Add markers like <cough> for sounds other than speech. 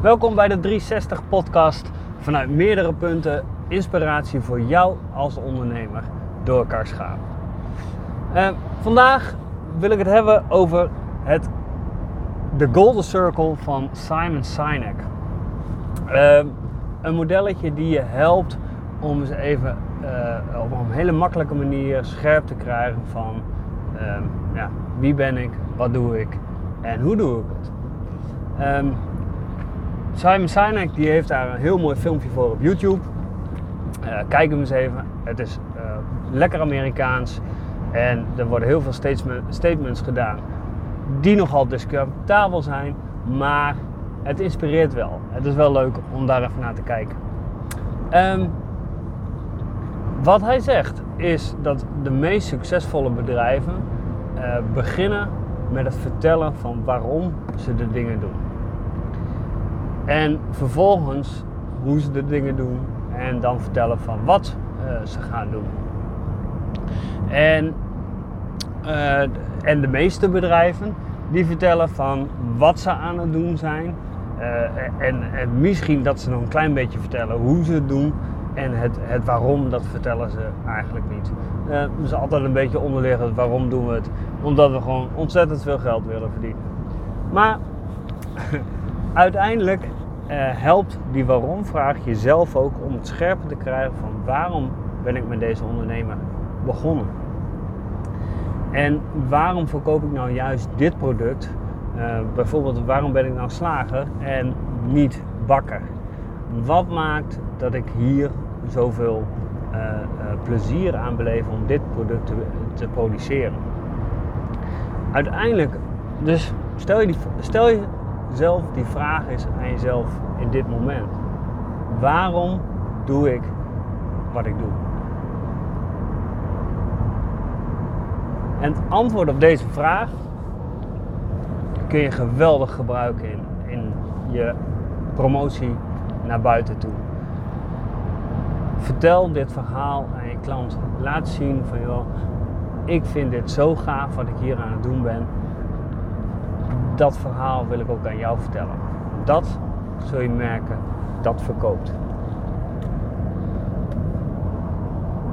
Welkom bij de 360 podcast vanuit meerdere punten inspiratie voor jou als ondernemer door elkaar schaven. Uh, vandaag wil ik het hebben over het, de Golden Circle van Simon Sinek. Uh, een modelletje die je helpt om eens even uh, op een hele makkelijke manier scherp te krijgen van ehm, ja, wie ben ik, wat doe ik en hoe doe ik het. Um, Simon Sinek die heeft daar een heel mooi filmpje voor op YouTube. Uh, kijk hem eens even. Het is uh, lekker Amerikaans en er worden heel veel statements gedaan die nogal discutabel zijn, maar het inspireert wel. Het is wel leuk om daar even naar te kijken. Um, wat hij zegt is dat de meest succesvolle bedrijven uh, beginnen met het vertellen van waarom ze de dingen doen. En vervolgens hoe ze de dingen doen en dan vertellen van wat uh, ze gaan doen. En, uh, en de meeste bedrijven die vertellen van wat ze aan het doen zijn. en, en misschien dat ze nog een klein beetje vertellen hoe ze het doen. En het, het waarom, dat vertellen ze eigenlijk niet. Uh, dus altijd een beetje onderliggend, waarom doen we het? Omdat we gewoon ontzettend veel geld willen verdienen. Maar <laughs> uiteindelijk uh, helpt die waarom-vraag jezelf ook om het scherper te krijgen van waarom ben ik met deze ondernemer begonnen? En waarom verkoop ik nou juist dit product? Uh, bijvoorbeeld, waarom ben ik nou slager en niet bakker? Wat maakt dat ik hier zoveel uh, plezier aan beleven om dit product te, te, produceren. Uiteindelijk, dus stel, je die, stel jezelf die vraag eens aan jezelf in dit moment. Waarom doe ik wat ik doe? En het antwoord op deze vraag kun je geweldig gebruiken in, in je promotie naar buiten toe. Vertel dit verhaal aan je klant. Laat zien van joh, ik vind dit zo gaaf wat ik hier aan het doen ben. Dat verhaal wil ik ook aan jou vertellen. Dat zul je merken, dat verkoopt.